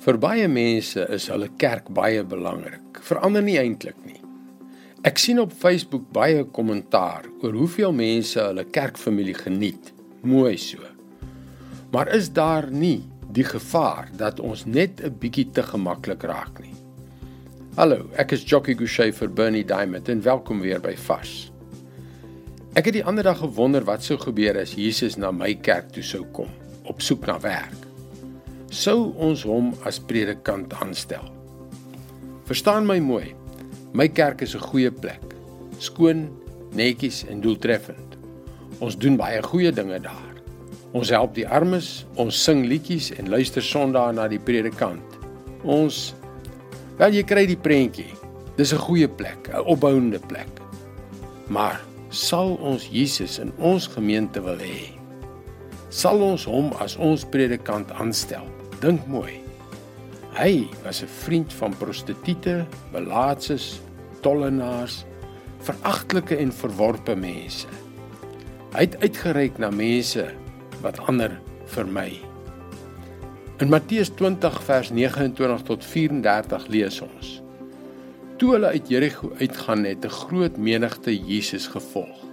Vir baie mense is hulle kerk baie belangrik. Verander nie eintlik nie. Ek sien op Facebook baie kommentaar oor hoeveel mense hulle kerkfamilie geniet. Mooi so. Maar is daar nie die gevaar dat ons net 'n bietjie te gemaklik raak nie? Hallo, ek is Jockey Gouchee vir Bernie Diamond en welkom weer by Vars. Ek het die ander dag gewonder wat sou gebeur as Jesus na my kerk toe sou kom op soek na werk sou ons hom as predikant aanstel. Verstaan my mooi. My kerk is 'n goeie plek. Skoon, netjies en doeltreffend. Ons doen baie goeie dinge daar. Ons help die armes, ons sing liedjies en luister Sondae na die predikant. Ons wel jy kry die prentjie. Dis 'n goeie plek, 'n opbouende plek. Maar sal ons Jesus in ons gemeente wil hê? Sal ons hom as ons predikant aanstel? Dink mooi. Hy was 'n vriend van prostituie, belaatses, tollenaars, veragtelike en verworpe mense. Hy het uitgereik na mense wat ander vermy. In Matteus 20 vers 29 tot 34 lees ons: Toe hulle uit Jerigo uitgaan het 'n groot menigte Jesus gevolg.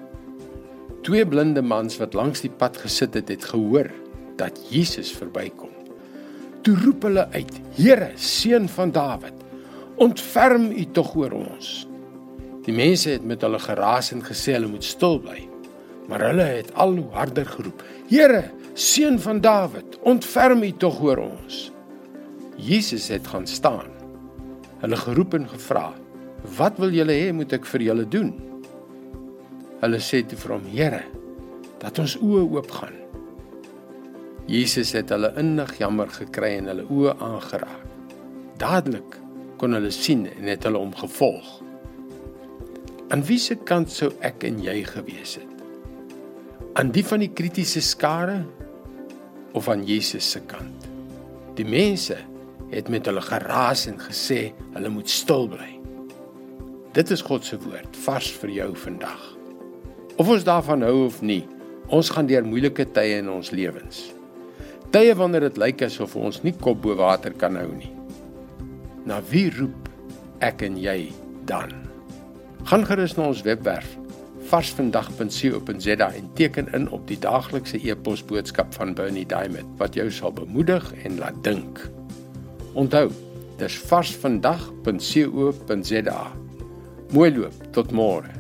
Twee blinde mans wat langs die pad gesit het, het gehoor dat Jesus verbykom. Toe roep hulle uit: Here, seun van Dawid, ontferm U tog oor ons. Die mense het met hulle geraas en gesê hulle moet stil bly. Maar hulle het al hoe harder geroep: Here, seun van Dawid, ontferm U tog oor ons. Jesus het gaan staan. Hulle geroep en gevra: Wat wil julle hê moet ek vir julle doen? Hulle sê toe vir hom: Here, dat ons oë oopgaan. Jesus het hulle innig jammer gekry en hulle oë aangeraak. Dadelik kon hulle sien en het hulle hom gevolg. Aan wie se kant sou ek en jy gewees het? Aan die van die kritiese skare of aan Jesus se kant? Die mense het met hulle geraas en gesê hulle moet stil bly. Dit is God se woord vars vir jou vandag. Of ons daarvan hou of nie, ons gaan deur moeilike tye in ons lewens. Tye wanneer dit lyk asof ons nie kop bo water kan hou nie. Na wie roep ek en jy dan? Gaan gerus na ons webwerf varsvandag.co.za en teken in op die daaglikse e-pos boodskap van Bernie Diamond wat jou sal bemoedig en laat dink. Onthou, dis varsvandag.co.za. Mooi loop tot môre.